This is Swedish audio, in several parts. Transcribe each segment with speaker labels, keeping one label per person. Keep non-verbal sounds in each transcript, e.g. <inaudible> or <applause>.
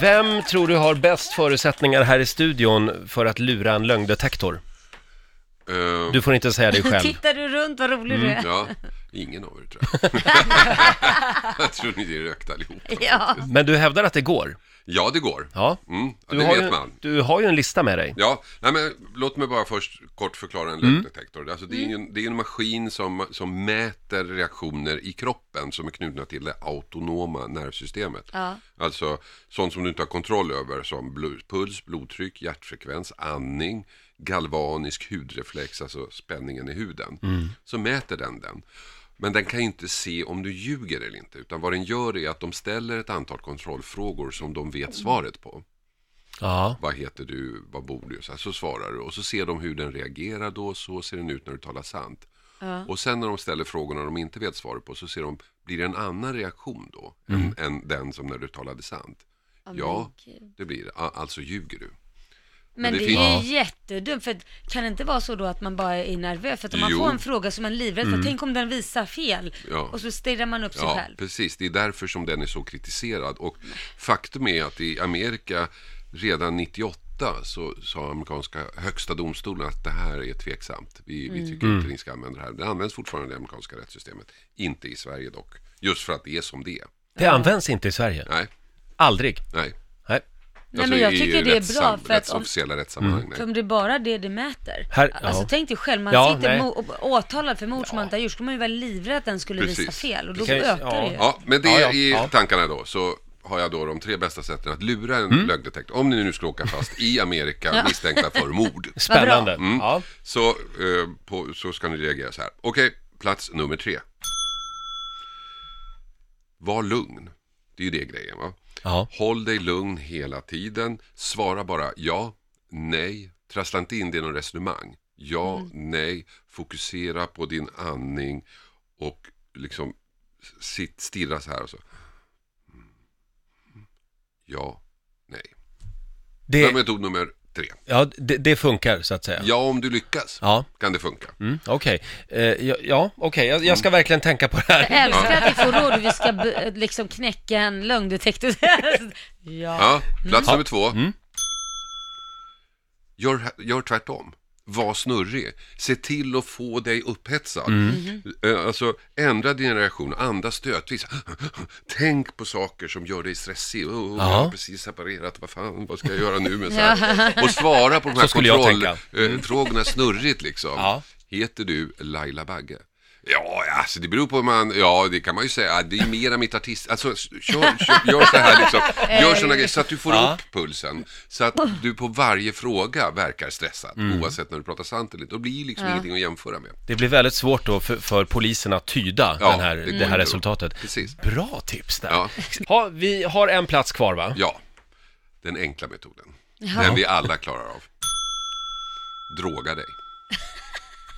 Speaker 1: Vem tror du har bäst förutsättningar här i studion för att lura en lögndetektor?
Speaker 2: Eh,
Speaker 1: Du får inte säga dig själv. <laughs>
Speaker 3: Tittar du runt, vad rolig du är.
Speaker 2: Ja, ingen av er tror jag. <laughs> jag tror ni är rökta allihopa.
Speaker 3: Ja.
Speaker 1: Men du hävdar att det går?
Speaker 2: Ja, det går.
Speaker 1: Ja.
Speaker 2: Mm, ja
Speaker 1: Du
Speaker 2: det
Speaker 1: har,
Speaker 2: vet
Speaker 1: ju,
Speaker 2: man.
Speaker 1: du har ju en lista med dig.
Speaker 2: Ja, nej men låt mig bara först kort förklara en lögndetektor. Alltså det är ju en, det är en maskin som, som mäter reaktioner i kroppen som är knutna till det autonoma nervsystemet.
Speaker 3: Ja.
Speaker 2: Alltså sånt som du inte har kontroll över som bl- puls, blodtryck, hjärtfrekvens, andning, galvanisk hudreflex, alltså spänningen i huden. Så mäter den den. Men den kan ju inte se om du ljuger eller inte, utan vad den gör är att de ställer ett antal kontrollfrågor som de vet svaret på
Speaker 1: Ja.
Speaker 2: vad heter du, vad bor du? Så, här, så svarar du och så ser de hur den reagerar då, så ser den ut när du talar sant. Och sen när de ställer frågorna de inte vet svaret på så ser de, blir det en annan reaktion då än, än den som när du talade sant? Ja,
Speaker 3: men gud.
Speaker 2: det blir det. Alltså ljuger du.
Speaker 3: Men
Speaker 2: det
Speaker 3: det,
Speaker 2: finns-
Speaker 3: är
Speaker 1: Ja.
Speaker 3: ju jättedumt, för kan det inte vara så då att man bara är nervös? För att om man
Speaker 2: Jo.
Speaker 3: får en fråga som man är livrädd för, tänk om den visar fel?
Speaker 2: Ja.
Speaker 3: Och så stirrar man upp sig
Speaker 2: Ja,
Speaker 3: själv.
Speaker 2: precis. Det är därför som den är så kritiserad. Och faktum är att i Amerika redan 98 så sa amerikanska högsta domstolen att det här är tveksamt. Vi, vi tycker inte ni ska använda det här. Det används fortfarande i det amerikanska rättssystemet. Inte i Sverige dock. Just för att det är som det är.
Speaker 1: Det används inte i Sverige.
Speaker 2: Nej,
Speaker 1: Aldrig.
Speaker 2: nej.
Speaker 1: Nej.
Speaker 3: Nej, men jag
Speaker 2: i
Speaker 3: tycker det är bra, för att om-
Speaker 2: rättsofficiella rättssammanhang.
Speaker 3: För
Speaker 2: Nej.
Speaker 3: om det är bara det det mäter.
Speaker 1: Här-
Speaker 3: alltså
Speaker 1: ja.
Speaker 3: tänk dig själv, man
Speaker 1: Ja,
Speaker 3: sitter mo- åtalad för mord som man inte har gjort, skulle man ju vara livrädd att den skulle visa
Speaker 2: Precis.
Speaker 3: fel och då
Speaker 1: ju-
Speaker 3: ökar
Speaker 1: ja.
Speaker 3: det ju.
Speaker 2: Ja, men det
Speaker 1: Ja, ja,
Speaker 2: i
Speaker 1: ja.
Speaker 2: tankarna då så har jag då de tre bästa sätten att lura en
Speaker 1: Mm.
Speaker 2: lögndetektor. Om ni nu skulle åka fast i Amerika <laughs> misstänkta för mord. <laughs>
Speaker 1: Spännande.
Speaker 2: Mm.
Speaker 1: Ja.
Speaker 2: Så, eh, på, så ska ni reagera så här. Okej, plats nummer tre. Var lugn. Det är ju det grejen va.
Speaker 1: Ja.
Speaker 2: Håll dig lugn hela tiden. Svara bara ja, nej. Trassla inte in det i någon resonemang. Ja, nej. Fokusera på din andning och liksom sitt, stirra så här och så. Ja, nej. Det är
Speaker 1: Det,
Speaker 2: metod nummer tre.
Speaker 1: ja, det, det funkar så att säga.
Speaker 2: Ja, om du lyckas
Speaker 1: Ja.
Speaker 2: kan det funka.
Speaker 1: Mm, Okej, Eh, ja, ja okej, jag, jag ska verkligen tänka på det här.
Speaker 3: Jag älskar att vi får <laughs> råd hur vi ska b- liksom knäcka en lögndetektor. <laughs> ja.
Speaker 2: Ja, plats
Speaker 1: Ja.
Speaker 2: nummer två.
Speaker 1: Mm.
Speaker 2: Gör, gör tvärtom. Var snurrig. Se till att få dig upphetsad.
Speaker 1: Mm.
Speaker 2: Eh, Alltså, ändra din reaktion. Andas stötvis. Tänk på saker som gör dig stressig. Oh, Jag
Speaker 1: Ja.
Speaker 2: har precis separerat. Vad fan, vad ska jag göra nu? Med så här? <laughs> Och svara på de här
Speaker 1: jag tänka. Mm.
Speaker 2: kontrollfrågorna snurrigt liksom.
Speaker 1: Ja.
Speaker 2: Heter du Laila Bagge? Ja, alltså det beror på hur man, ja det kan man ju säga, det är mera mitt artist, alltså kör, kör, gör så här liksom, gör sådana grejer så att du får
Speaker 1: Ja.
Speaker 2: upp pulsen. Så att du på varje fråga verkar stressad,
Speaker 1: Mm.
Speaker 2: oavsett när du pratar sant eller inte. Då blir det liksom ingenting att jämföra med.
Speaker 1: Det blir väldigt svårt då för, för polisen att tyda
Speaker 2: Ja,
Speaker 1: den här,
Speaker 2: det
Speaker 1: det, här resultatet.
Speaker 2: Precis.
Speaker 1: Bra tips där.
Speaker 2: Ja.
Speaker 1: Ha, vi har en plats kvar va?
Speaker 2: Ja, den enkla metoden. Den vi alla klarar av. Droga dig.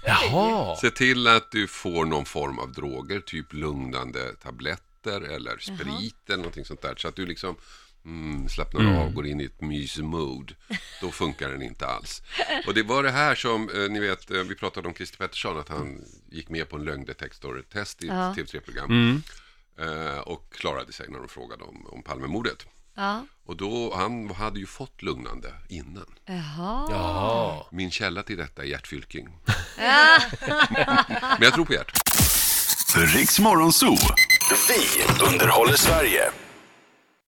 Speaker 1: Jaha.
Speaker 2: Se till att du får någon form av droger, typ lugnande tabletter eller sprit eller någonting sånt där. Så att du liksom mm, slappnar av, går in i ett mys-mode. Då funkar den inte alls. Och det var det här som, eh, ni vet, eh, vi pratade om Christer Pettersson, att han gick med på en lögndetektortest i ett
Speaker 3: Ja.
Speaker 2: TV3-program. Eh, och klarade sig när de frågade om, om Palmemordet.
Speaker 3: Ja.
Speaker 2: Och då, han hade ju fått lugnande innan.
Speaker 3: Jaha.
Speaker 1: Ja.
Speaker 2: Min källa till detta är Gert Fylking. <laughs> Men jag tror på Gert.
Speaker 4: Riks Morgonzoo. Vi underhåller Sverige.